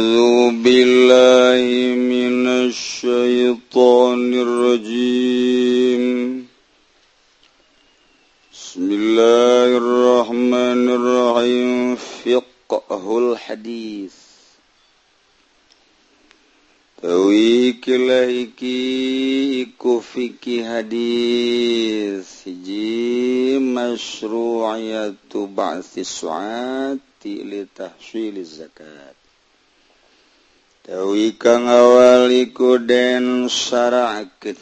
أعوذ بالله من الشيطان الرجيم. بسم الله الرحمن الرحيم. فقه الحديث. تويك لهيكي كفيك حديث. جي مشروعية بعث السعات لتحصيل الزكاة. Tawi kang awaliku den sarakit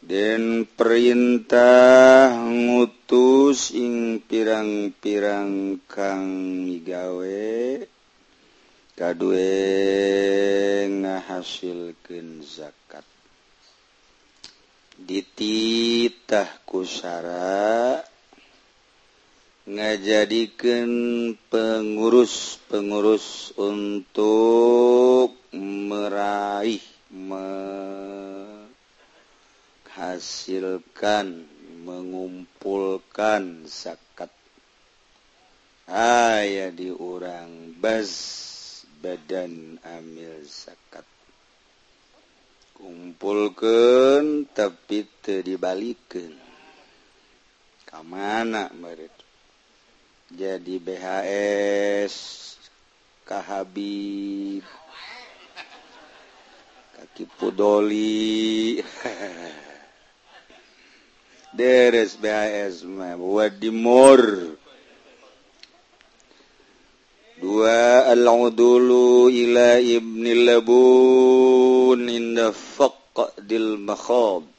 Den perintah ngutus ing pirang-pirang kang migawe kadue ngahasilkeun zakat. Dititah kusara ngajadikan pengurus-pengurus untuk meraih menghasilkan mengumpulkan zakat. Ayah di orang bas badan amil zakat. Kumpulkan tapi tidak kemana mereka jadi BHS Kahabib kaki pudoli. Deres BHS mah wadimur dua al-udulu ila ibni labun. Inda faqdil makhab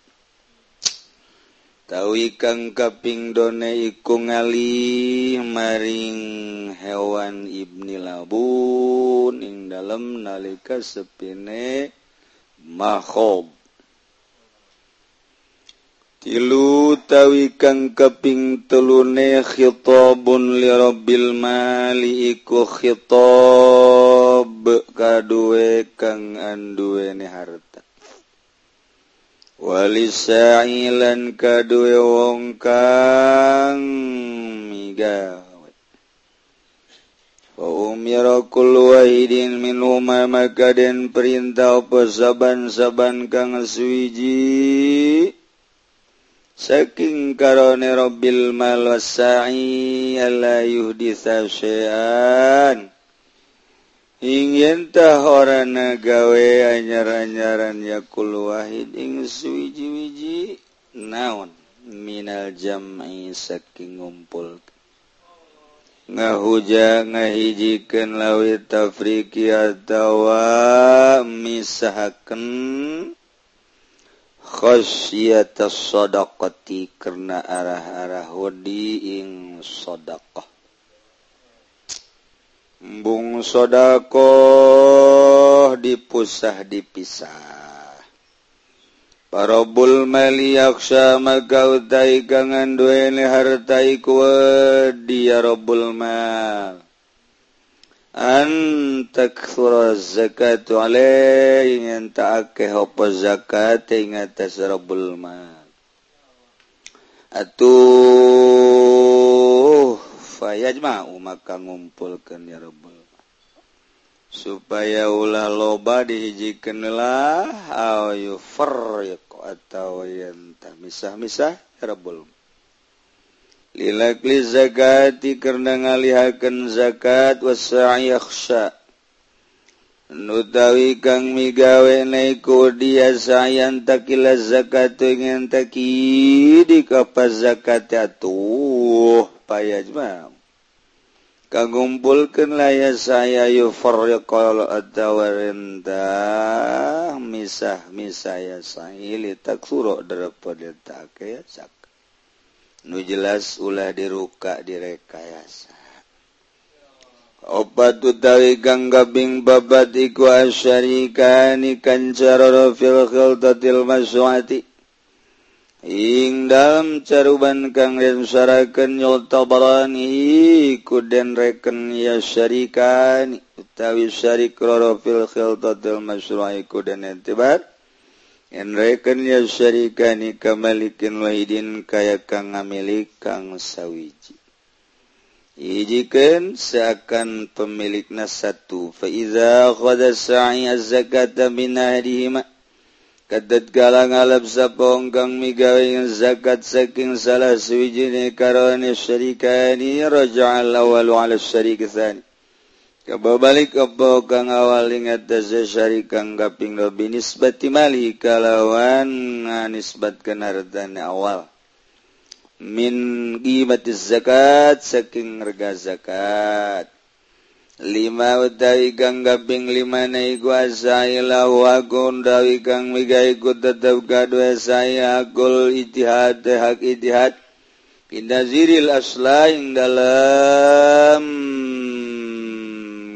Tawi kang kaping done iku ngali maring hewan Ibni labun ing dalam nalika sepine mahob. Tilu tawi kang kaping telune khitabun li rabbil mali iku khitab kaduwe kang anduwene harta. Walisailan kadue wong kang migawe. Wa umira kullu wahidin maka den perintah apa saban-saban kang suwiji saking karone Rabbil mal wasai ala yuhditsa syai'an ingintah orang nagawe anyar-anyaran yakulwahid ing suwiji-wiji? Naon? Minal jam'i saking ngumpul. Ngahuja ngahijikan lawi tafriki atawa misahaken khosyata sodakati karena arah-arah wadi ing sodakah Bung sodako dipusah dipisah. Parabul maliaksa magautai kangan duene hartai kuwa dia robul mal. Antak takthura zakatu alaihi yang tak akeh zakat ing atas robul mal. Atuh. fayajma maka ngumpulkan ya Rabbul. Supaya ulah loba dihijikanlah au yufarriq atau yanta misah-misah ya Rabbul. Lilakli zakati karena ngalihakan zakat wasa'i yakhsha Nutawi kang migawe naiku dia sayang takila zakat ingin taki di kapas zakat atuh. Payajma kagumpulkan laya saya yufarriqal atawarenta misah misaya sahili tak suro daripada tak ya sak. Nu jelas ulah diruka direkayasa. Obat utawi kang gabing babat iku asyarikani kancara fil khiltatil maswati Ing dalam caruban kang dinsarakan yol ku kuden reken ya syarikan utawi syarik roro fil khiltatil masyru'i kuden entibar en reken ya syarikan kamalikin wahidin kaya kang ngamilik kang sawiji Ijikan seakan pemiliknya satu. Faiza khada az-zakata min ahlihima Kadadkala ngalab sa poonggang migawing zakat saking salah suwijine karone syarikani raja'al awal ala syarikithani. Kababalik apa kang awal ingat dasa syarik kang gaping lobi binisbati mali kalawan ah, nisbat kenardan awal. Min gibatis zakat saking rega zakat. lima utawi kang kaping lima naikuasaila wagon dawi kang migaiku tetap kadua saya akul itihad hak itihad Indaziril asla ing dalam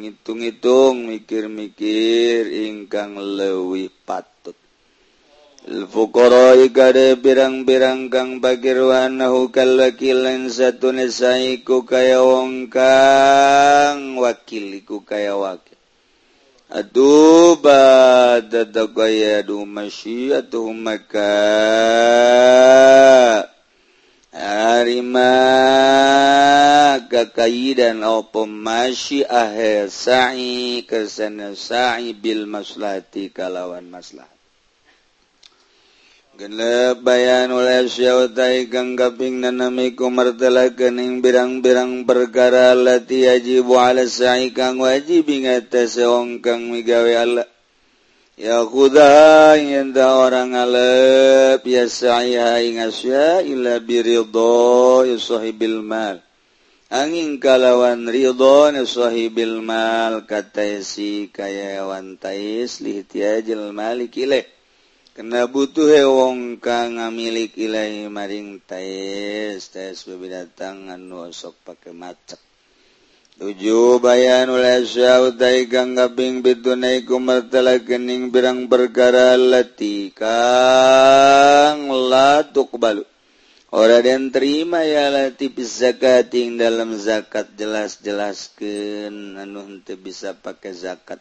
ngitung-ngitung mikir-mikir ingkang lewi patut. Fuqaroi gare birang-birang kang pakirwan nahu kal wakilan lan satunisai ku kaya wong kang wakil ku kaya wakil. Aduh badada kaya aduh masyiatuh maka harima kakaidan opo masyiah sa'i kesana sa'i bil maslahati kalawan maslahat. bayan oleh syautai kang kaping nanamiku martelakeun ing birang-birang perkara lati yajibu ala sa'i kang wajib ing seong kang migawe Allah. Ya kuda yenta orang alep ya sa'i ingasya ila biridho yusahibil mal. Angin kalawan ridho yusahibil mal kata si kaya wantais lihtiajil malik. Kena butuh wong kang ngamilik ilahi maring tais tais bebidatang anu sok pake macet. Tujuh bayan oleh syau tai kang kaping pitu naiku martala kening birang perkara lati kang latuk balu. Ora dan terima ya zakat zakating dalam zakat jelas-jelaskeun anu henteu bisa pakai zakat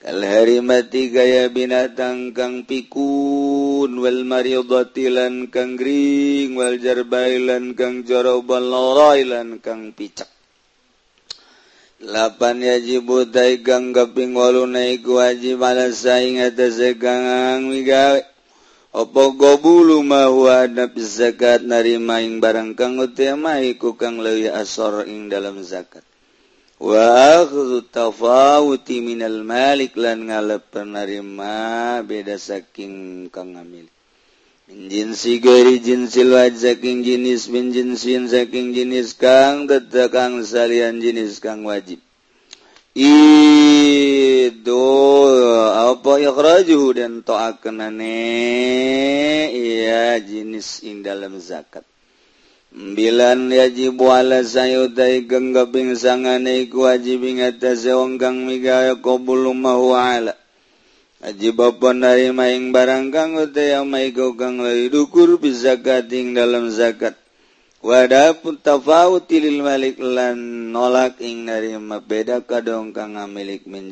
Kalhari mati gaya binatang kang pikun Wal mariodotilan kang gering Wal jarbailan kang joroban loroilan kang picak. Lapan yajibu taigang kaping walu naik wajib ala saing atas sekangang migawe Opo gobulu mahu ada zakat narima ing barang kang utama kang lewi asor ing dalam zakat. tafawuti minal Malik lan ngalep penerima beda saking kang ngamil. Jinsi sigeri jinsil waj saking jenis min jinsin saking jenis kang tetekang salian jenis kang wajib. Itu apa ikhrajuhu dan to'akenane iya jenis in dalam zakat. Bilan yaji buala sayuday ganggabing sangane wajib ingata seonggang migaya kobulu mahuala. Aji bapa narima ing barang kang utaya maiko kang dukur bizakating dalam zakat. Wada pun tafawuti lil malik lan nolak ing narima beda kadong kang milik min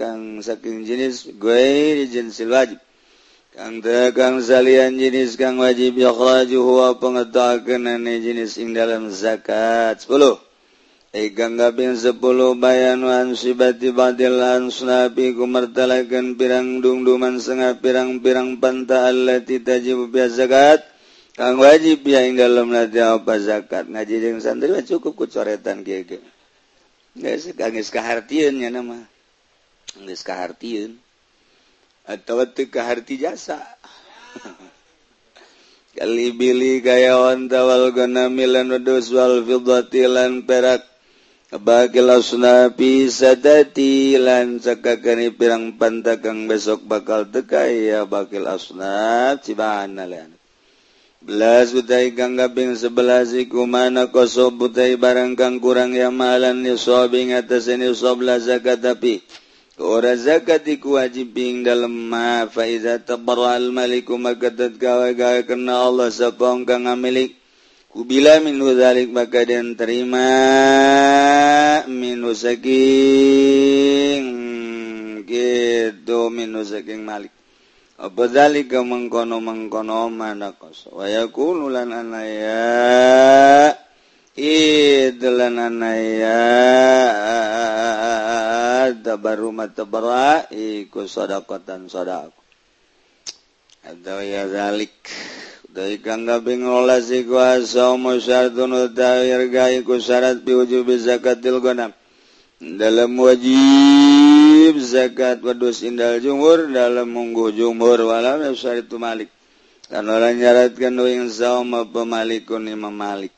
kang saking jenis gue jinsil wajib. Kang dagang salian jenis kang wajib yakhraju huwa pengetahuanane jenis ing dalam zakat. 10 Ikan gabing 10 bayan wan sibati badil an sunapi kumartalakan pirang dungduman sengah pirang-pirang panta allati tajib biya zakat. Kang wajib ya ing dalam nanti apa zakat. Ngaji jeung santri cukup ku coretan kieu geus geus kahartieun nya nama. Geus kahartieun. atau kehati jasa. Kali Billy gayawan tawal fidatilan perak. Kebakilapi sadatilan sakakani pirang pantakang besok bakal tekaya bakil asnat cibana lian. Belas butai kang gabing sebelas iku mana kosob butai barang kang kurang yamalan nisob ing atas ini sob tapi ora zakat iku wajib ing dalem ma fa iza maliku makadat gawe-gawe kena Allah sapa kang ngamilik. Kubila min dzalik maka den terima min saking gitu min saking malik. Apa zalika mengkono mengkono manakos wa yaqulu lan anaya idlan anaya. tabarra iku sodakotan sodak atau ya zalik dari kangga bingola si kuasa musyartun utawirga iku syarat biwujub zakatil gonam dalam wajib zakat wadus indal jumhur dalam mungguh jumhur walam syaritu malik. Dan orang nyaratkan doing sauma pemalikun imam malik.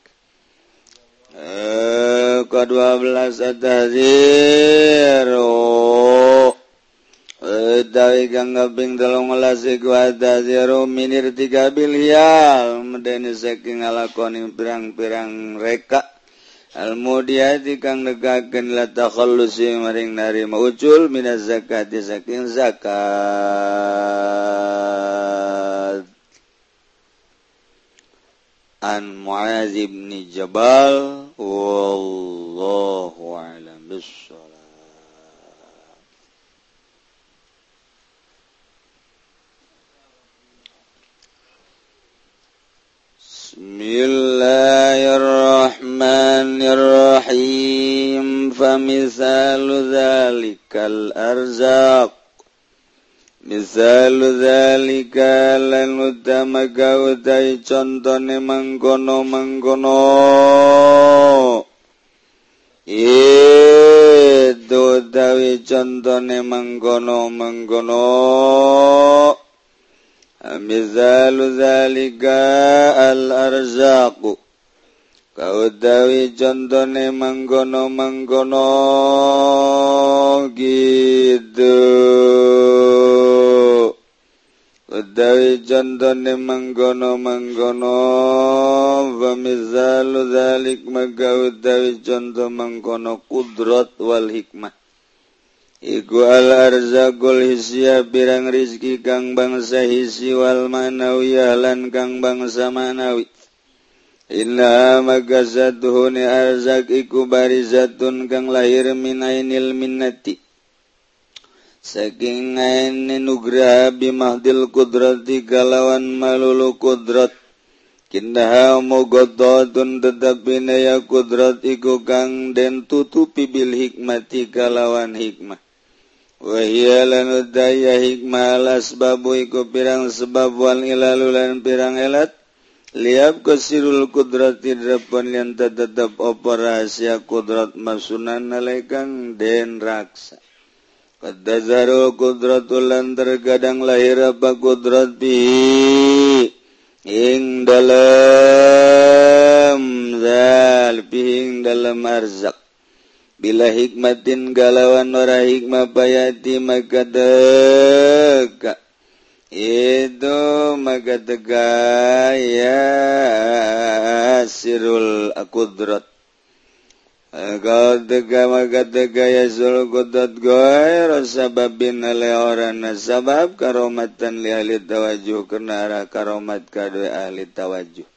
eh ke belas taziru eh, Dawi kanggaping telung ngelasi kuata zero minir tiga bilial. Medeni saking ngalakoni pirang-pirang reka. Almudiati kang negaken latakhallusi maring narima ucul minaz zakati saking zakat. An Muaz ibn Jabal. والله أعلم بالصلاة. بسم الله الرحمن الرحيم. فمثال ذلك الأرزاق. Misal zalika lan utamaka من contone mangkono mangkono contohne manggono manggono mizalu zalika al arzaqu kautawi contohne manggono manggono gitu kautawi contohne manggono manggono wa mizalu zalik magautawi contoh manggono kudrat wal hikmah Iku al-arzaqul hisya birang rizki kang bangsa hisi wal manawi ahlan kang bangsa manawi. Inna maka satuhuni arzak iku barizatun kang lahir minainil minnati. Saking aini nugraha bimahdil kudrati kalawan malulu kudrat. Kindaha mugototun tetapi naya kudrat iku kang den tutupi bil hikmati kalawan hikmah. Wahilanudaya hikmalas babu iku pirang sebab wal ilalulan pirang elat liab kasirul kudrat tidrapan yang tetap apa kudrat masunan nalaikan den raksa. Kadazarul kudratulan terkadang lahir apa kudrat bi ing dalam zal bihi ing dalam arzak. Bila hikmatin galawan wara hikmah payati maka teka itu maka teka ya sirul akudrat kau teka maka teka ya sirul akudrat goer sababin ale orang sabab karomatan li ahli tawajuh karena arah karomat kadwe ahli tawajuh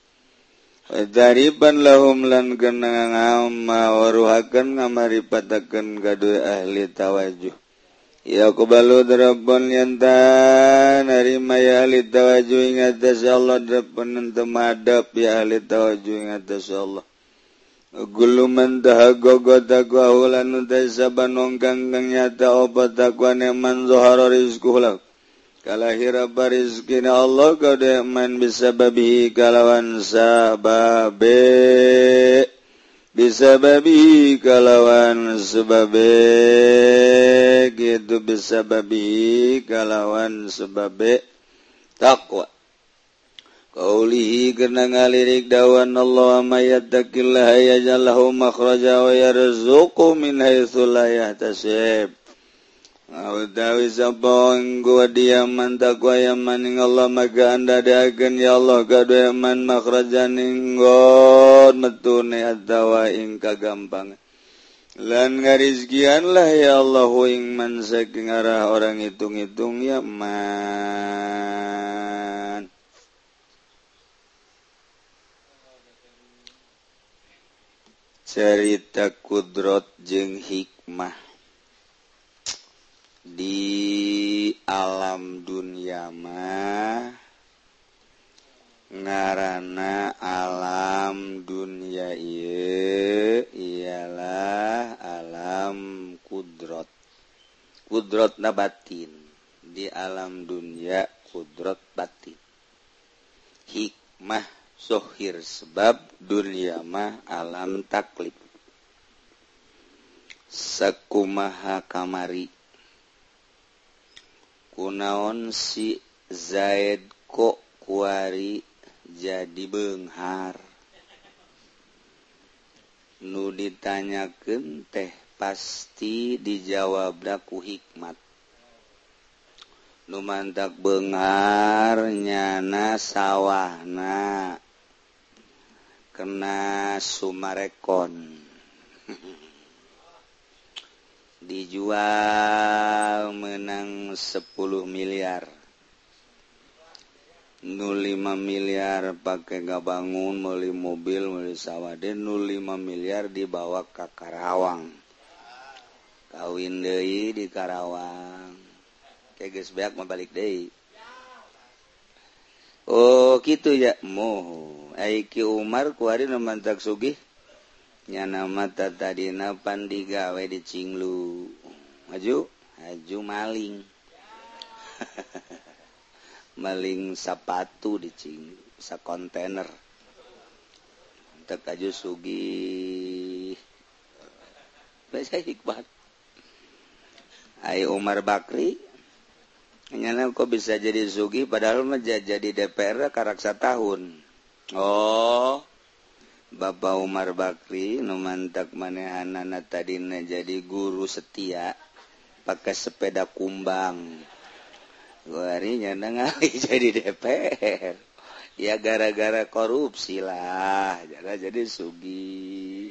Dariban lahum lan genang ngama waruhaken ngamaripataken gaduh ahli tawajuh. Ya kubalu darabun yanta narima ya ahli tawajuh ingat atas Allah darabun ya ahli tawajuh ing atas Allah. Guluman tahagogo takwa hulan utai saban ongkang nyata obat takwa neman zohara rizkuh laku. kalahira barizkin Allah kode man bisa babi kalawan sababe. Bisa babi kalawan sebabe gitu bisa babi kalawan sebabe takwa. Qaulihi kena ngalirik dawan Allah mayat yattaqillaha yaj'al makhraja wa yarzuqu min haitsu la yahtasib. dawi sabong gua diaman takwa yaman Allah maka anda dagen ya Allah kado yaman makrajaning god metune atawa ing kagampang lan ngarizkianlah ya Allah ing man saking arah orang hitung-hitung ya man. Cerita kudrot jeng hikmah. di alam dunia mah ngarana alam dunia ye ialah alam kudrot. Kudrot nabatin di alam dunia kudrot batin. Hikmah sohir sebab dunia mah alam taklif. Sekumaha kamari. kunaon si zaid kok kuari jadi Benghar? Nu ditanyaken teh pasti dijawabku hikmat. Numantak Benghar nyana sawahna kena Sumarekon. Dijual 10 miliar. 05 miliar pakai gabangun meli mobil meli sawwade 05 miliar dibawa ke Karawang. Kawin Dei di Karawang. Keges beak balik Dei Oh gitu ya. Moho Aiki Umar kuari mantak sugih. Nyana mata tadi napan digawe di Cinglu. Maju? Maju maling. meling di dicing sa kontainer. Tekaju sugi. Saya hikmat. Ayo Umar Bakri nyana kok bisa jadi sugi padahal menjadi DPR karaksa tahun. Oh Bapak Umar Bakri numantak manehanana tadi jadi guru setia pakai sepeda kumbang. Guarinya ngali jadi DPR. Ya gara-gara korupsi lah. Jadi jadi sugi.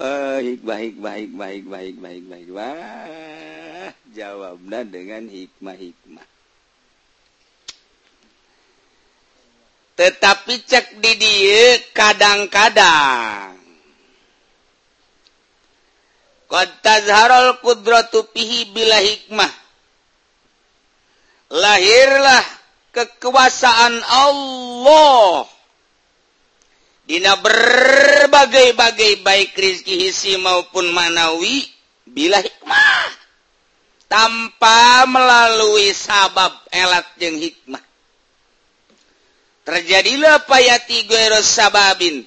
Oh, hikmah, hikmah, hikmah, hikmah, hikmah, hikmah, hikmah. Jawabnya dengan hikmah-hikmah. Tetapi cek di dia kadang-kadang. Qad tazharul kudratu pihi bila hikmah. lahirlah kekuasaan Allah. Dina berbagai-bagai baik rizki hisi maupun manawi bila hikmah. Tanpa melalui sabab elat yang hikmah. Terjadilah payati guero sababin.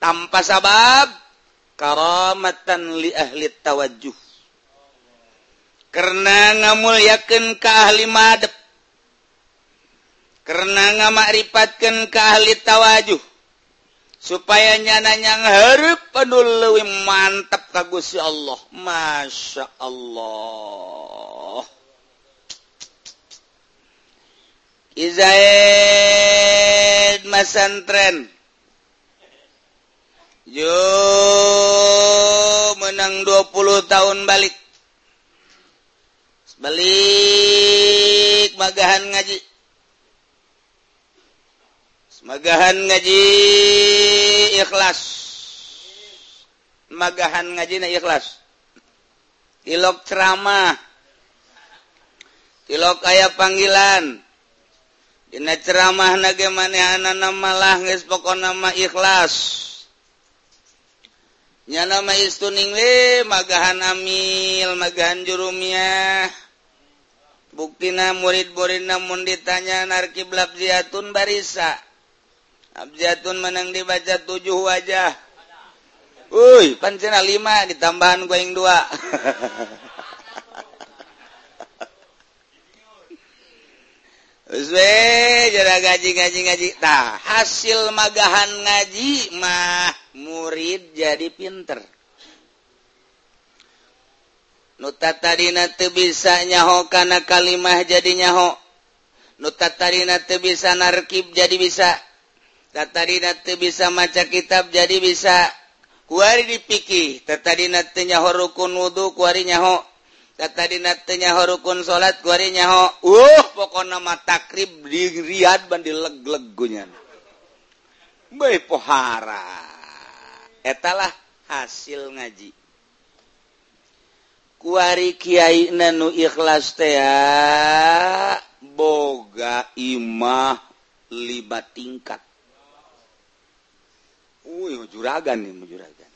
Tanpa sabab karamatan li ahli tawajuh karena ngamuliaken ke ahli madep karena ngamakripatkan ke ahli tawajuh. Supaya nyananya ngharep anu leuwih mantap ka Gusti Allah. Masya Allah Izaid masantren. Yo menang 20 tahun balik. balik magahan ngaji. Magahan ngaji ikhlas. Magahan ngaji na ikhlas. Tilok ceramah. Tilok aya panggilan. Dina ceramah nage manehanna malah geus pokona nama ikhlas. Nya nama istuning le magahan amil magahan jurumiyah buktina murid-murid namun ditanya narkiblab ziatun barisa Abjatun menang dibaca tujuh wajah. Uy, pancena lima ditambahan gue yang dua. Uswe, jara gaji ngaji ngaji. Nah, hasil magahan ngaji mah murid jadi pinter. nutatadina bisa nyaho karena kalimah jadi nyaho. Nutatadina bisa narkib jadi bisa. Tatadina bisa maca kitab jadi bisa. Kuari dipikih tatadina nyaho rukun wudhu kuari nyaho. Tatadina nyaho rukun salat kuari nyaho. Uh pokoknya nama takrib di riad bandi leg-legunya bae pohara. Etalah hasil ngaji. kuari Kyai nanu ikhlas tea ah, boga imah libat tingkat. Uy, juragan nih juragan.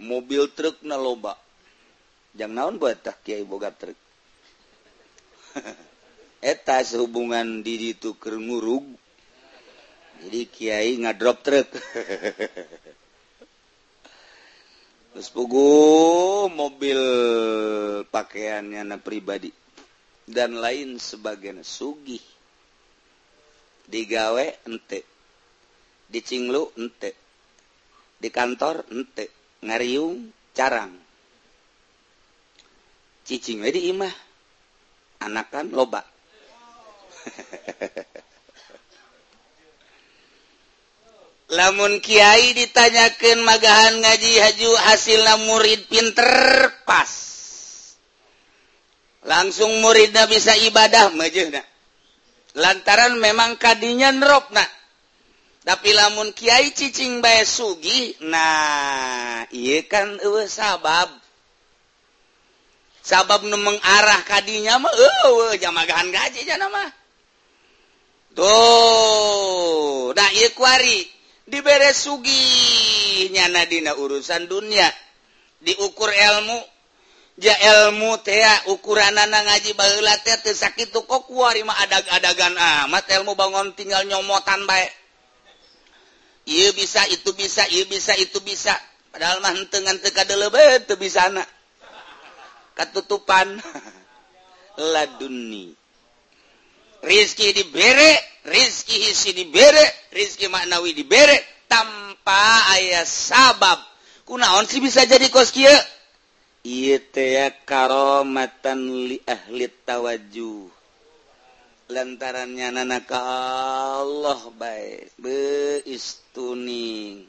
Mobil truk na loba. Jangan naon buat tak Kyai boga truk? Eta sehubungan di itu ke ngurug jadi Kyai ngadrop truk. terus pugu mobil pakaiannya na pribadi. Dan lain sebagian sugih. Digawe ente. Dicinglu ente. Di kantor ente. Ngariung carang. Cicing di imah. Anakan loba. lamun Kyai ditanyakan magahan ngaji haju hasillah murid pinter pas. Langsung muridnya bisa ibadah majuna lantaran memang kanya dropna tapi lamun Kyai cicing bay Sugi nah iya kan uh, sabab. Sabab nu mengarah kadinya mah uh, jamagahan gaji jana mah. Tuh nah, kuari. diberre sugi nyanadina urusan dunia. Diukur elmu ja elmu tea ukuran na ngaji sakit kok ada-adagan amat. Elmu bangun tinggal nyomotan baik ieu bisa itu bisa ieu bisa itu bisa. Padahal mah dengan tekade lebih bisa anak ketutupan laduni. Rizki dibere Rizki hisi dibere Rizki maknawi dibere tanpa ayah sabab. Kunaon sih bisa jadi koski karomatan li ahli tawaju lantarannya nanaka Allah baik beistuning.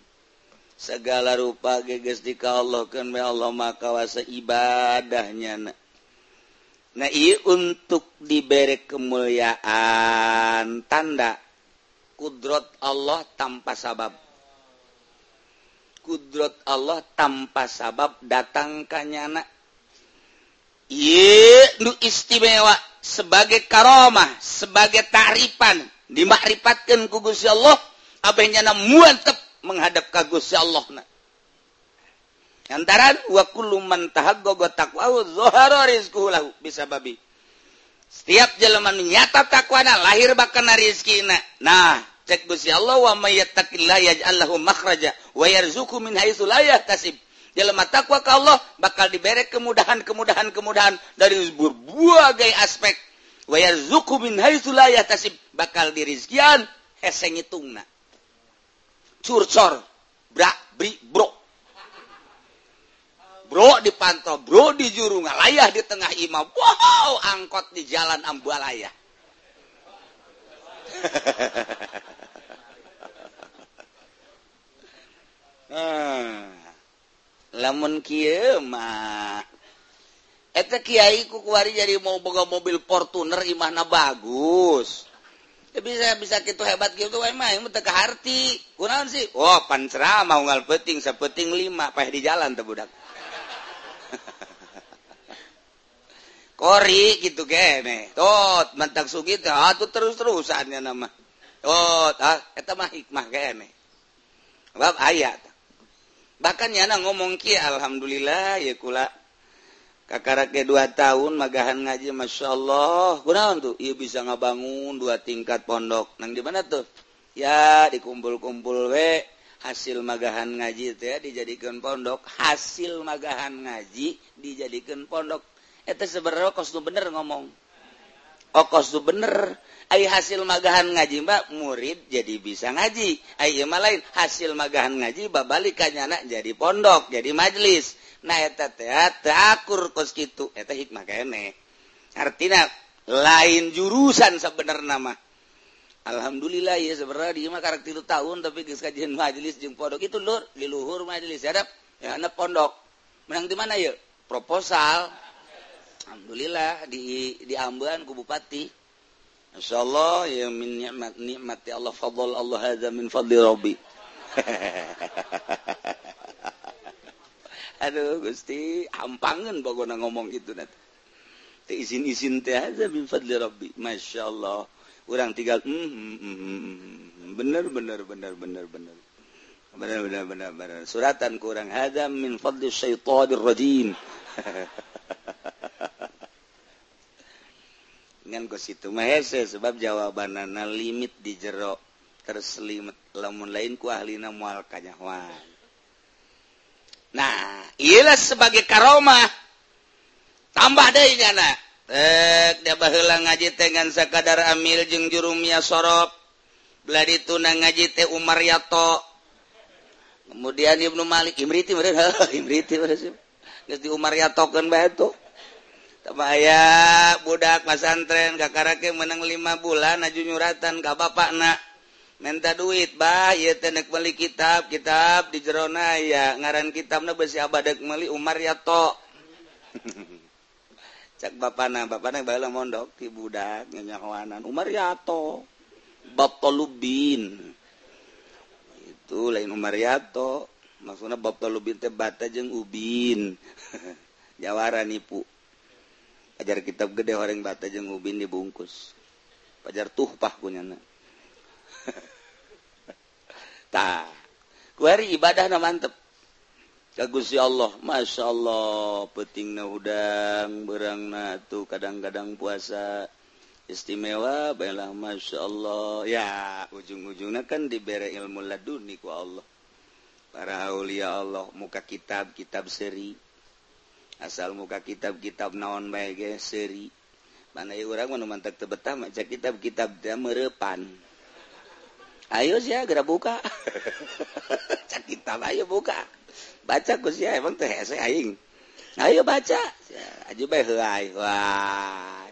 Segala rupa geges di Allah kan Allah maka wasa ibadahnya na Nah iya untuk diberi kemuliaan tanda kudrat Allah tanpa sabab. Kudrat Allah tanpa sabab datang kanyana. Iya nu istimewa sebagai karomah, sebagai tarifan dimakrifatkan ku Gusti Allah abehnya na muantep menghadap ka Gusti Allah na. lantaran wakulman bisa babi. Setiap jelema nyata takwana lahir bakal Rizki nah cek Gusti Allah wa mayyatakillahyajallahummakhraja wa yarzuqhu min haitsu la yahtasib. Jelema takwa ka Allah bakal diberi kemudahan-kemudahan kemudahan dari berbagai aspek. Wa yarzuqhu min haitsu la yahtasib bakal dirizkian hese ngitungna curcor bra bri bro bro dipantau bro di juru ngalayah di tengah imam wow angkot di jalan ambalaya hmm. lamun kieu mah. Eta kiai ku kuari jadi mau boga mobil Fortuner imahna bagus. Bisa bisa gitu hebat gitu emang yang teka harti kurang sih? Oh pancera mau ngal peting sepeting lima pah di jalan tuh budak Kori gitu kene. Tot mantak sugi teh ah, atuh terus-terusannya nama. Tot ah eta mah hikmah kene. Bab ayat. Bahkan nyana ngomong ki alhamdulillah ya kula kakara ke dua tahun magahan ngaji masya Allah kunaon tuh iya bisa ngabangun dua tingkat pondok nang di mana tuh ya dikumpul-kumpul we hasil magahan ngaji ya dijadikan pondok. Hasil magahan ngaji dijadikan pondok. Itu sebenarnya kos tuh bener ngomong. Oh kos tuh bener. Ay hasil magahan ngaji mbak murid jadi bisa ngaji. Ay ima lain hasil magahan ngaji babalik anak jadi pondok jadi majelis nah eta teh akur kos gitu eta hikmah kene artinya lain jurusan sebenar nama Alhamdulillah ya sebenarnya dia mah karakter itu tahun tapi geus kajian majelis jeung pondok itu lur di luhur majelis hadap ya anak pondok. Menang di mana ya? Proposal. Alhamdulillah di di Ambean ku bupati. Insyaallah ya min nikmat nikmati Allah fadl Allah hadza min fadli rabbi. Aduh Gusti, hampangan pokoknya ngomong gitu nanti. Izin-izin teh aja min fadli rabbi. Masya Allah. orang tinggal hmm, hmm, hmm, bener bener bener bener bener bener bener bener bener suratan kurang. Hadam min fadli syaitanir rajim. Ngan ke situ. Mah hese sebab jawabanana limit di jero. Terselimet lamun lain ku ahlina moal kanyahwan nah iyalah sebagai karomah. Tambah deh nyana eh dia baheula ngaji dengan sakadar amil jeung jurumia sorop Beladi ditunang ngaji teh Umar Yato. Kemudian Ibnu Malik Imriti Imriti geus di Umar Yato kan batu Tama aya budak pasantren kakarake menang lima bulan aju nyuratan ka bapak nak minta duit bah ieu teh neuk kitab kitab di jerona ya ngaran kitabna besi abadek meli Umar Yato. cek bapak na bapak na bala mondok ti budak nyanyawanan. Umar Yato Babtolubin itu lain Umar Yato maksudnya Babtolubin teh bata jeung ubin. Jawara nipu. Ajar kitab gede orang bata jeung ubin dibungkus. Pajar tuh pah punya tah. Kuari ibadah na mantep. kagusi Allah Masya Allah peting na udang berang na tuh kadang-kadang puasa. Istimewa baiklah Masya Allah. Ya ujung-ujungnya kan diberi ilmu laduni ku Allah. Para aulia Allah muka kitab kitab seri. Asal muka kitab kitab naon baik seri. Mana orang mana mantak tebetah maca kitab kitab dia merepan. Ayo sih gerak buka. Cak kitab ayo buka. baca ku si emang teh hese aing ayo baca aja bae heulai wah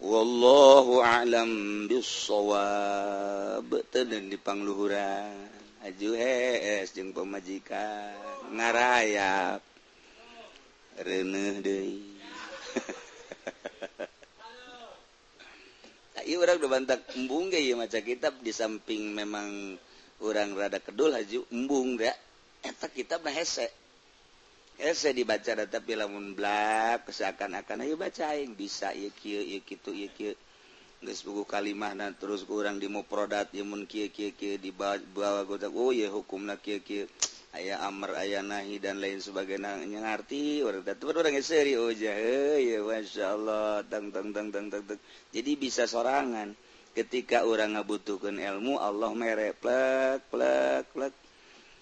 wallahu a'lam bissawab. Teu di pangluhuran aju hees jeung pamajikan ngarayap reuneuh deui Iya orang udah bantak embung ya maca kitab di samping memang orang rada kedul haju embung ya eta kitab nah hese. Hese dibaca data tapi lamun blak seakan-akan ayo baca aing. Bisa ieu kieu ieu kitu ieu kieu. Geus buku kalimah nah terus kurang di mufradat ieu mun kieu kieu kieu di bawah gotak oh ieu hukumna kieu kieu. Aya amar aya nahi dan lain sebagainya. Ngerti orang tadi orang seri oh jahe ya masya masyaallah tang tang tang tang tang, jadi bisa sorangan. Ketika orang ngabutuhkan ilmu Allah merek plek plek plek.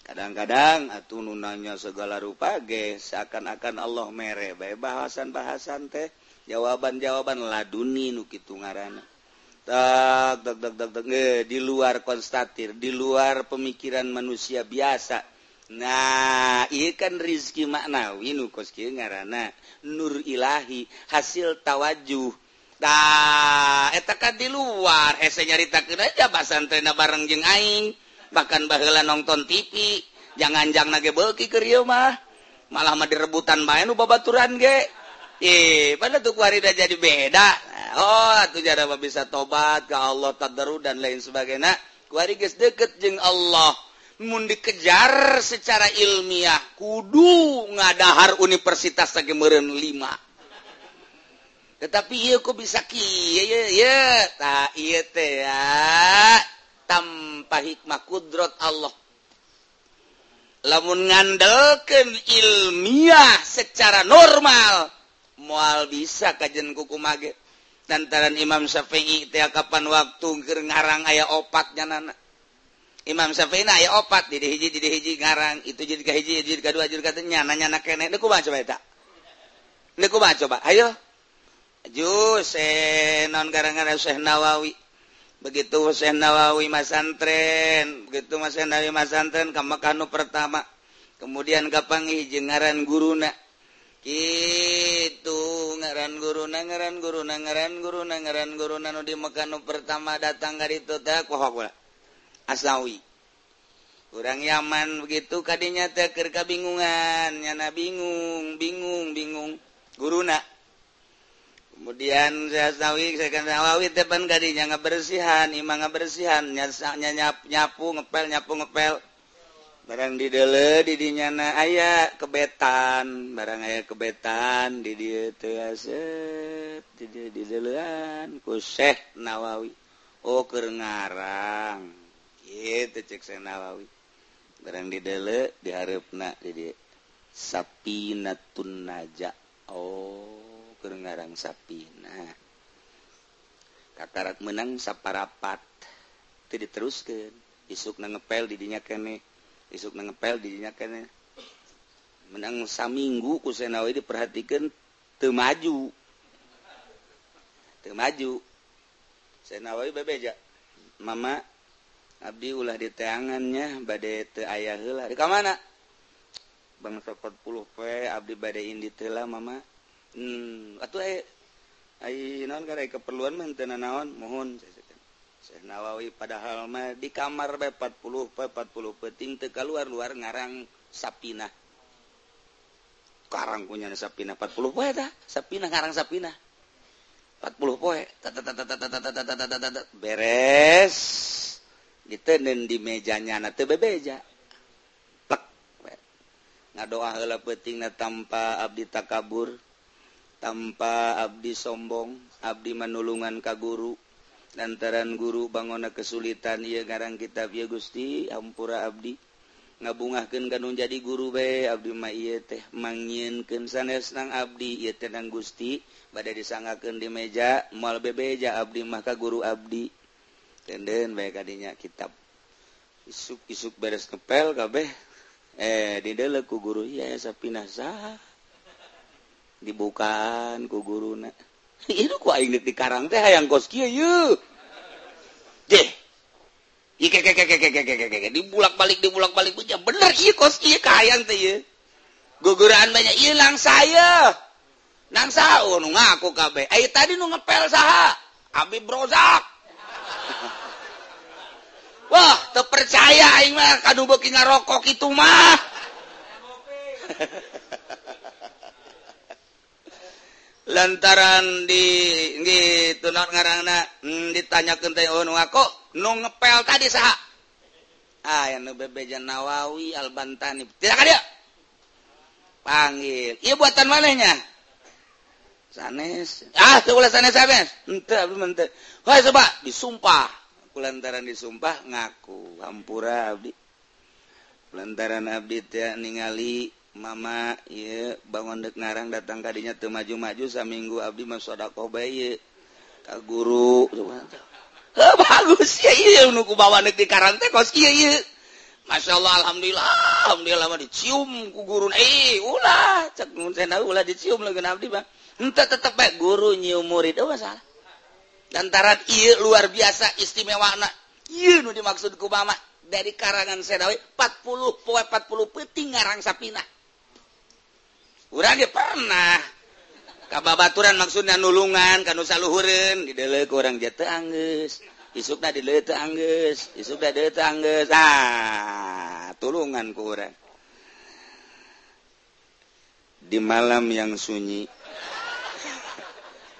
kadang-kadang atuh nunanya segala rupage seakan-akan Allah mere baik bahasan-bahasan teh jawaban-jawaban laduni nukitu ngaran di luar konstatir di luar pemikiran manusia biasa. Nah ikan Rizki maknawi nu ngaran Nur Ilahi hasil tawajuh tak eta di luar ese nyarita aja basan bareng jeng Aing. bahkan bahla nonton TV janganjang nage beki kemah malah mah direbutan main babaturan ge. Eh pada tuh warida jadi beda. Oh tuh jaraba bisa tobat ke Allah tadaru dan lain sebagainya. Kuari geus deket jeung Allah. Mun dikejar secara ilmiah kudu ngadahar universitas lagi meren tetapi iya kok bisa kia ya ya tak iya teh ya. tanpa hikmah kudrat Allah. Lamun ngandalkan ilmiah secara normal mual bisa kajen kuku mage. Lantaran Imam Syafi'i teh kapan waktu keur ngarang aya opat nana Imam Syafi'i aya opat di hiji di hiji ngarang itu jadi ka hiji jadi ka dua jadi ka nanya nak kene. Niku mah coba eta? Niku mah coba? Ayo. Jus eh non garang-garang Syekh Nawawi. begitu Husein Nawawi Masantren begitu Mas Nawawi Masantren ke Mekanu pertama. Kemudian Kapangi jengaran guruna. Gitu ngaran guru ngaran guru ngaran guru ngaran guru nanu di Mekanu pertama datang dari Tota kohok Asawi. Kurang Yaman begitu kadinya teker kebingungan nyana bingung bingung bingung. Guruna. kemudian sayawi depan tadinya ngebersihan Imang ngebersihan nyasanya nyap nyapu ngepel nyapu ngepel. Barang didele di na aya kebetan barang aya kebetan di dia didelan ku Syekh Nawawi. Oh keur ngarang. Cek saya Nawawi. Barang didele diharapna di dia. Sapinatun naja. Oh. ke ngarang sapi. Nah kakarat menang saparapat. Itu diteruskan isuk ngepel didinya kene. Isuk ngepel didinya kene. Menang saminggu kusenawi diperhatikan temaju temaju senawi bebeja. Mama Abdi ulah di teangannya badai te ayah heula di mana bang sokot puluh p Abdi badai indi telah mama. hmm, atau eh, ay, non, keperluan teu naon mohon Syekh Nawawi padahal mah di kamar bae 40 bae 40 peting teu keluar-luar ngarang sapina karang punya sapina 40 poe tah sapina ngarang sapina 40 poe beres gitu nen di mejanya na teu bebeja ngadoa heula peutingna tanpa abdi takabur tanpa Abdi sombong Abdi manulungan ka guru lantaran guru bangona kesulitan ia garang kitab ya Gusti ampura Abdi. Ngabungahkan kanun jadi guru be Abdi may teh manginken sanes nang Abdi ia tenang Gusti bade disangaken di meja mal bebeja Abdi maka guru Abdi. Tenden baik kanya kitab. Isuk-isuk beres kepel kabeh. Eh didelekku guru ya sapinasa dibukan ku guru di Karang teh yang kos dibulak-balik dibulak-balik. Bener kos guguran banyak hilang saya. Nang sahur oh, ngaku kabeh. Ayo tadi nu ngepel saha. Abi brozak. Wah terpercaya aing mah kadu beki ngarokok itu mah. lantaran di gitu ngarang hmm, ditanya oh nu ngepel tadi sah ah yang bebejan Nawawi Albantani. Tidak ada panggil. Iya buatan manehnya? Sanes. Ah sekolah sanes sanes ente abdi ente wah coba disumpah. Kulantaran disumpah ngaku. Hampura abdi. Lantaran abdi teh ningali Mama ye bangun dek ngarang datang tadinya tuh maju-maju saminggu Abdi Masda Kobaye ka guru. Oh, bagus bawa di karante kos Masya Allah Alhamdulillah Alhamdulillah dicium ku guru. Eh ulah cek mun saya ulah dicium lagi abdi bang entah tetep baik guru nyium murid euh, salah. Masalah lantaran iya luar biasa istimewa anak iya nu dimaksud ku mama. Dari karangan sedawi 40 poe 40 peti ngarang sapina. kurang pernah. Kababaturan maksudnya nulungan kan nusa luhurun didelek kurang jatuh angges isukna didelek angges isukna didelek angges ah tulungan kurang di malam yang sunyi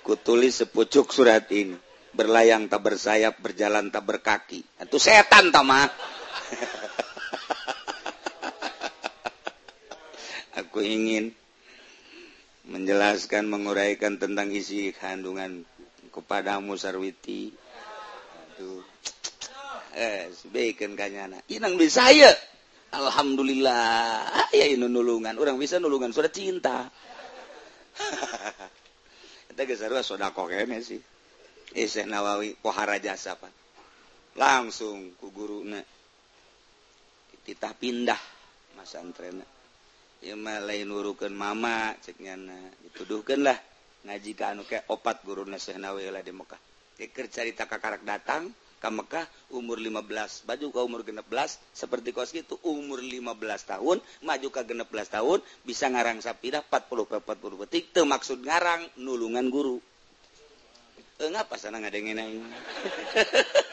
kutulis sepucuk surat ini. Berlayang tak bersayap berjalan tak berkaki. Itu setan tama aku ingin menjelaskan menguraikan tentang isi kandungan kepadamu sarwiti. Aduh. Eh sebaikkan kanyana inang bisa ya alhamdulillah. Ah, ya ini nulungan. Orang bisa nulungan sudah cinta. Kita geus sudah kene sih. Eh, Isih Nawawi pohara jasa Pak. Langsung ku guruna kita pindah masantrenna Ima lain urukan mama ceknyana dituduhkanlah ngaji ke anu ke opat guru nasehnawilah di Mekah. Iker cerita kakarak datang ke Mekah umur 15 baju ke umur 16 seperti kos gitu umur 15 tahun maju ke 16 tahun bisa ngarang sapidah 40 40 detik teu maksud ngarang nulungan guru. Eh ngapa sana ngadengeun aing?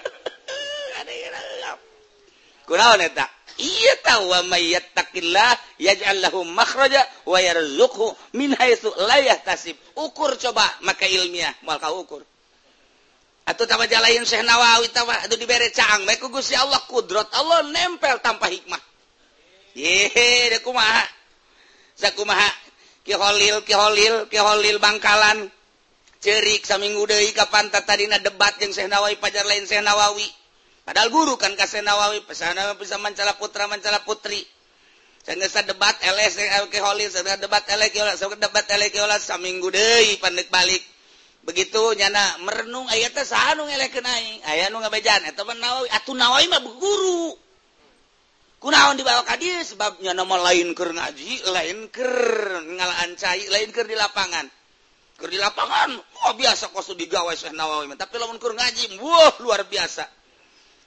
Kunaon eta? iya tahu wa may yattaqillah yaj'al lahu makhraja wa yarzuqhu min haitsu la yahtasib. Ukur coba maka ilmiah moal kau ukur. Atau tambah jalain Syekh Nawawi tawa aduh dibere caang bae ku Gusti Allah kudrat Allah nempel tanpa hikmah. Yehe da kumaha? Sakumaha? Ki Holil, Ki Holil, Ki Holil Bangkalan. Cerik saminggu deui ka pantat tadina debat jeung Syekh Nawawi pajar lain Syekh Nawawi. padahal guru kan kasih nawawi pesan bisa mencala putra mencala putri. Saya debat LS alkoholis saya debat elekiola saya debat saminggu deui pandek balik. Begitu nyana merenung aya teh saha nu ngelekeun aing? Aya nu ngabejan eta mah nawawi atuh nawawi mah guru. Kunaon dibawa ka dieu? Sebab nyana mah lain keur ngaji lain keur ngalaan cai lain keur di lapangan. Keur di lapangan oh biasa kosu digawe Syekh Nawawi tapi lamun keur ngaji wah luar biasa.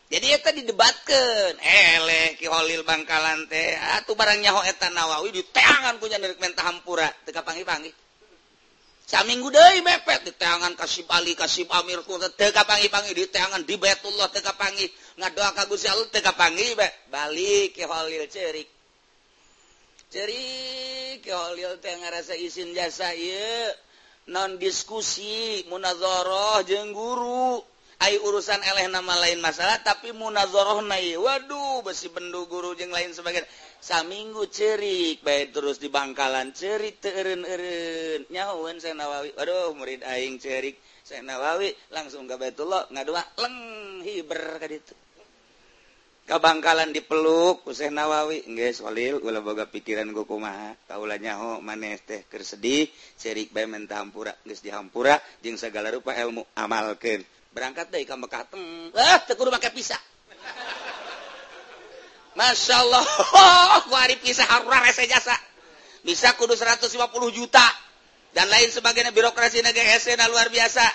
jadi tadi didebatkan eh, Holil Bangkalan teh ah, atau barangnya hoetan Nawawi di ku punya dari mentah hampura teka pangi pangi saminggu deh mepet di tangan kasih Bali kasih Amir kun teka pangi pangi di tangan di Betullah teka pangi ngadoa ka Gusti Allah teka pangi be. Balik kiholil cerik cerik kiholil teh ngerasa izin jasa iya non diskusi munazoroh jeng guru. Ayu urusan eleh nama lain masalah tapi munazoroh na Waduh besi bendu guru jeng lain sebagai saminggu cerik baik terus di Bangkalan cerik teun-un nyawan saya nawawi. Waduh murid aing cerik saya nawawi. Langsung ke Baitullah ngadua leng hiber kaditu ke ka Bangkalan dipeluk ku Syekh Nawawi. Nggih Solil ulah boga pikiran gue kumaha. Kaula nyaho maneh teh keur sedih cerik bae mentah hampura geus dihampura jeung segala rupa ilmu amalkeun. berangkat dari kamu kateng eh tekuru pakai pisah Masya Allah oh, hari pisah harurah rese jasa. Bisa kudu 150 juta. Dan lain sebagainya. Birokrasi negara SN luar biasa.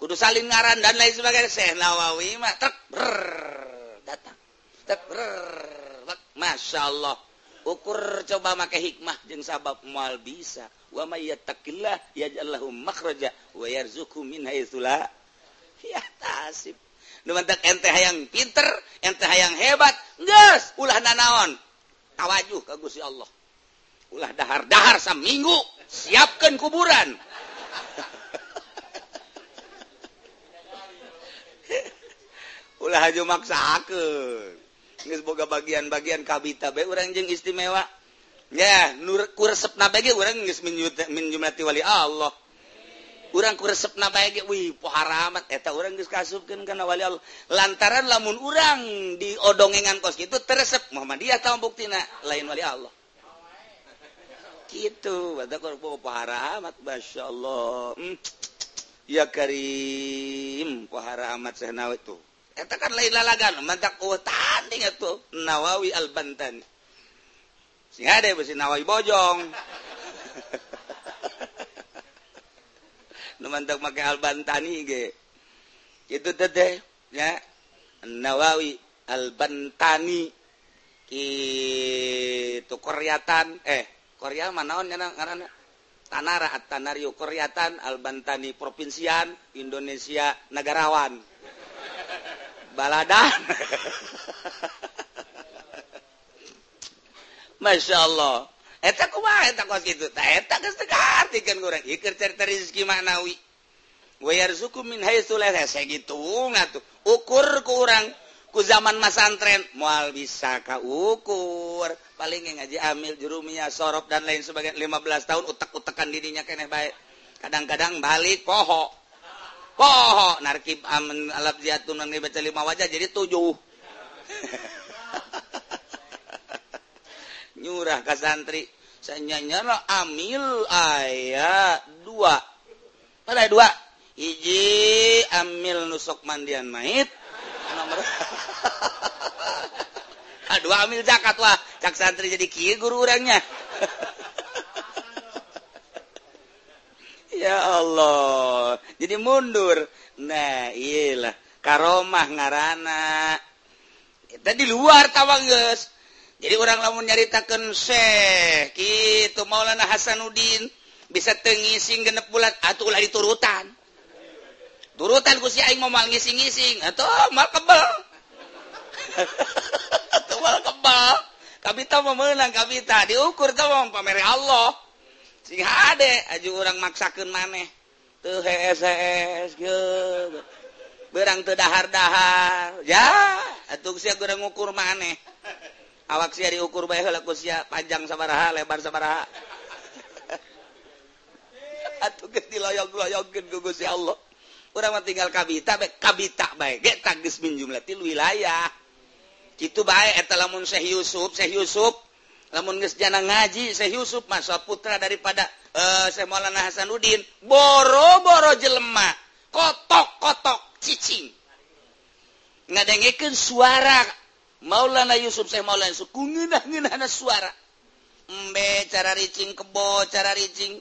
Kudu salin ngaran dan lain sebagainya. Syekh Nawawi mah trek datang. Trek Masya Allah ukur coba make hikmah jeung sabab moal bisa. Wa may yattaqillah yaj'al lahu makhraja wa yarzuqhu min haitsu la ente hayang pinter ente hayang hebat. Geus ulah nanaon. Tawajuh ka Gusti Allah. Ulah dahar-dahar saminggu siapkan kuburan. Ulah haju maksakeun. Geus boga bagian-bagian kabita bae urang jeung istimewa. Ya nur kuresepna bagi urang geus menjumlati wali Allah. orang resep na Wih poharamat eta orang kasubkan karena wali Allah. Lantaran lamun urang di odongengan kos kitu teresep Muhammadiyah tahu buktina lain wali Allah. Gitu bata korpo poharamat Masya Allah. Hmm. ya karim poharamat sehnawi itu eta kan lain lalagan mantak oh tanding itu Nawawi Al-Bantani. Sing ada besi Nawawi Bojong. mantap pakai albantani ge. Itu teh ya. Nawawi albantani. Itu Koreatan eh Korea manaon ya ngaranna Tanara at Tanario Koreatan Albantani provinsian Indonesia negarawan. Baladan. Masya Allah. Ukur kurang ku zaman masantren bisa kau ukur. Paling ngaji amil jurumia sorok dan lain sebagai 15 tahun utak-utakan dirinya ke baik. Kadang-kadang balik pohok pohok narkib aman alat jatun baca lima wajah jadi tujuh. Nyurah ke santri nyala amil ayat dua. Pada dua? Iji amil nusuk mandian mait. Nomor aduh amil zakat wah. Cak santri jadi kia guru orangnya ya Allah. Jadi mundur. Nah iyalah. Karomah ngarana. Tadi luar tawang guys jadi orang lamun nyaritakan Syekh gitu Maulana Hasanuddin bisa tengising genep bulat atau ulah diturutan turutan. Ku si aing momal ngising-ngising atau mal kebel. Atau mal kebel. Kabita menang kabita diukur tawang pamer Allah. Sing hade aju orang maksakan maneh. Tuh hes hes gitu berang teu dahar-dahar. Ya atau si orang ngukur maneh. awak sia diukur bae heula ku sia panjang sabaraha lebar sabaraha. Atuh geus diloyog-loyogkeun ku Gusti Allah. Urang mah tinggal kabita bae kabita bae. Ge tagis min jumlatil wilayah. Kitu bae eta lamun Syekh Yusuf Syekh Yusuf lamun geus jana ngaji Syekh Yusuf masa putra daripada uh, Syekh Maulana Hasanuddin boro-boro jelema kotok-kotok cicing. Ngadengekeun suara Maulana Yusuf saya Maulana Yusuf. Ku ngeunah ngeunahna suara. Embe cara ricing kebo cara ricing.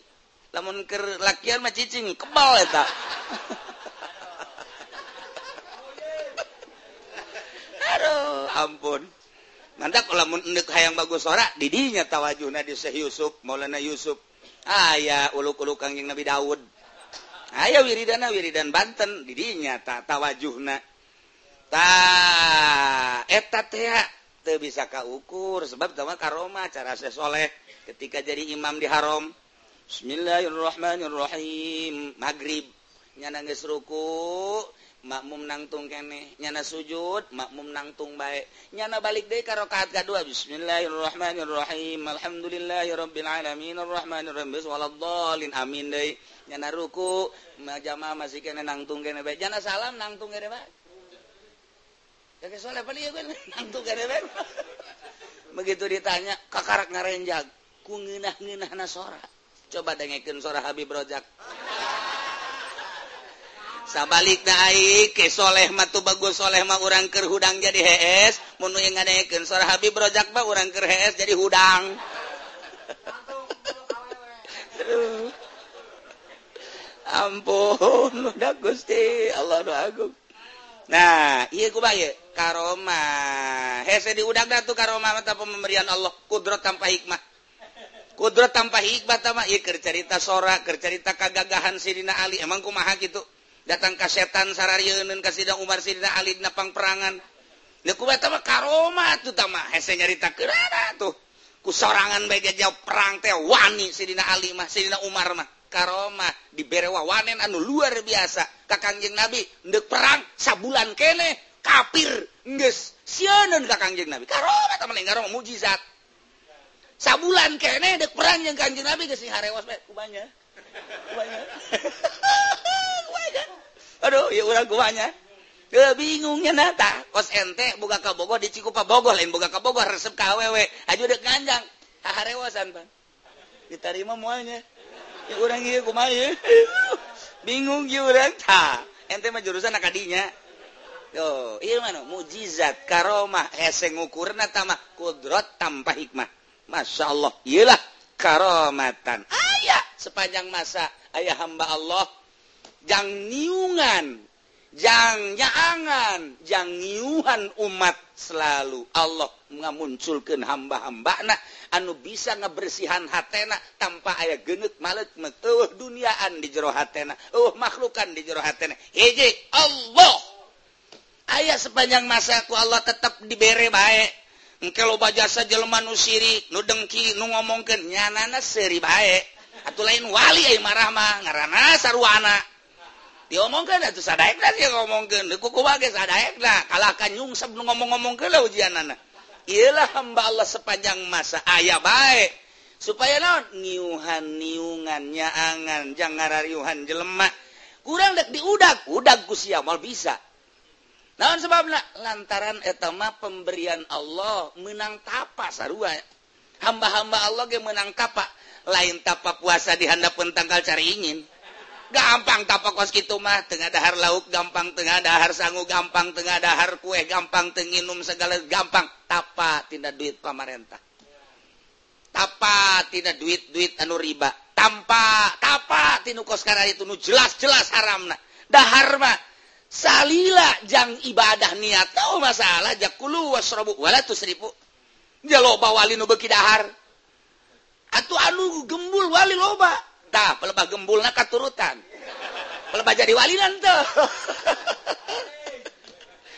Lamun keur lakian mah cicing kebal eta. Aduh ampun. Nandak lamun endek hayang bagus ora didinya tawajuna di Syekh Yusuf Maulana Yusuf. Aya uluk-uluk Kangjeng Nabi Daud. Aya wiridana wiridan Banten didinya ta tawajuhna bisa kaukur sebab sama karoma cara sesoleh ketika jadi imam di haram Bismillahirrahmanirrahim. Maghrib nyana geus ruku makmum nangtung kene nyana sujud makmum nangtung baik nyana balik deui ka rakaat kadua Bismillahirrahmanirrahim. Alhamdulillahirabbil alamin arrahmanirrahim. Waladdallin amin deui. Nyana ruku jamaah masih kene nangtung kene baik nyana salam nangtung kene baik begitu ditanya kakak ngarenjag ku sora. Coba dengekin sora Habib Rojak. Sabalik naik kesoleh matu bagus soleh mah orang ker hudang jadi HS menu yang ngadekin sora Habib Rojak mah orang ker HS jadi hudang. Ampun udah gusti Allah doa agung. Nah Karoma hese diudang tuh Karoma mata pemberian Allah. Kudrat tanpa hikmah. Kudrat tanpa hikmah tama cerita sora cerita kagagahan Sidina Ali. Emang kumaha gitu datang kasetan sarariunun ka sidang Umar Sidina Ali dina pangperangan Leku tama Karoma tuh tama hese nyarita kerana tuh. Kusorangan baik jauh perang teh wani Sidina Ali mah Sidina Umar mah. Karomah diberwawanen anu luar biasa. Kakangjeng nabi ndek perang sabulan kene kafir Kangjeng nabi. Mujizat. Sabulan kene dek perang yang Kangjeng nabi ke harewas banyak Aduh ya orang kuanya bingungnya nata ah, kos ente buka ke Bogor di Cikupa Bogor lain buka ke Bogor resep ka awewe. Aja udah kanjang harewasan bang. Diterima mualnya. orang bingung iya orang ta ente mah jurusan tadinya yo mujizat Karomah hese ukurna tamah kudrot tanpa hikmah. Masya Allah iyalah karomatan. Ayah sepanjang masa ayah hamba Allah jang niungan jangan jangan umat selalu Allah mengamunculkan hamba-hamba nah anu bisa ngebersihan hatena tanpa ayah genet malet metuh duniaan di jero hatena oh makhlukan di jero hatena. Hiji Allah! Ayah sepanjang masa ku Allah tetap dibere baik engke loba jasa jelema nu sirik nu dengki nu ngomongkeun nyanana seuri baik atau lain wali ai marah mah ngaranna sarwana. diomongkan ngomongkan ngomong-ngomong ke ujian anak ialah hamba Allah sepanjang masa. Ayah baik. Supaya non niuhan niungannya angan. Jangan rariuhan jelemak kurang dek diudak. Udak gusia mal bisa. Naon sebab lantaran etama pemberian Allah menang tapa sarua. Hamba-hamba Allah yang menang tapa. Lain tapa puasa di handap pentangkal cari ingin. gampang tapak kos gitu mah. Tengah dahar lauk gampang. Tengah dahar sangu gampang. Tengah dahar kue gampang. Tenginum segala gampang. Tapa tidak duit pamarentah tapa tidak duit duit anu riba. Tanpa tapa tinu kos karena itu nu jelas jelas haram na. Dahar mah salila jang ibadah niat. Tahu masalah jakulu wasrobu. Wala tu seribu. Jalo bawali nu beki dahar. Atau anu gembul wali loba. tah pelebah gembulna katurutan. Pelebah jadi walinan tuh.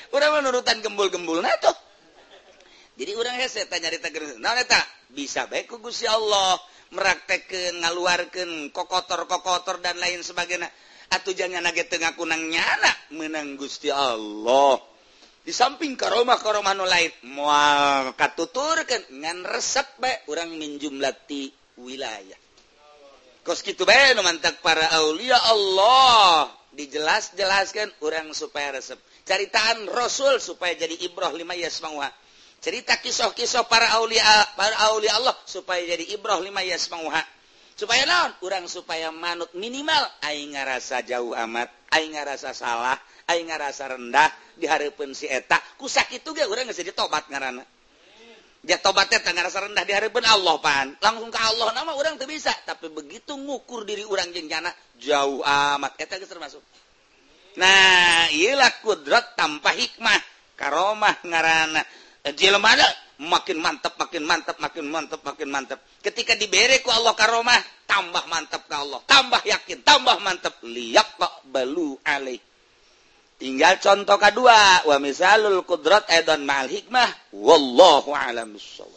Urang menurutan gembul-gembulna tuh. Jadi urang hese tanya di geus. Naon eta? Bisa baik ku Gusti Allah meraktekeun ngaluarkeun kokotor-kokotor dan lain sebagainya. Atuh jangan nage tengah kunang nyana menang Gusti Allah. Di samping karomah karomah nu lain moal katuturkeun. Ngan resep bae urang minjumlati wilayah. gitu mantap para Aulia Allah. Dijelas-jelaskan orang supaya resep. Ceritaan Rasul supaya jadi Ibroh 5 semua cerita kisah-kisah para Aulia para Aulia Allah supaya jadi Ibroh 5 semua supaya naon? Orang supaya manut minimal. Aing ngarasa jauh amat. Aing ngarasa salah. Aing ngarasa rendah. Diharapkeun si eta. Kusak itu ge urang geus jadi tobat dia tobatnya tanggal rasa rendah di diharapkan Allah pan. Langsung ke Allah nama orang tuh bisa. Tapi begitu ngukur diri orang jengkana jauh amat. Eta geus termasuk nah iyalah kudrat tanpa hikmah karomah ngarana. Eh, Jelema makin mantap makin mantap makin mantap makin mantap ketika diberi ku Allah karomah tambah mantap ke Allah. Tambah yakin tambah mantap liyak balu alaih. tinggal contoh kedua wa misalul qudrat aidan mal hikmah wallahu alam bisawab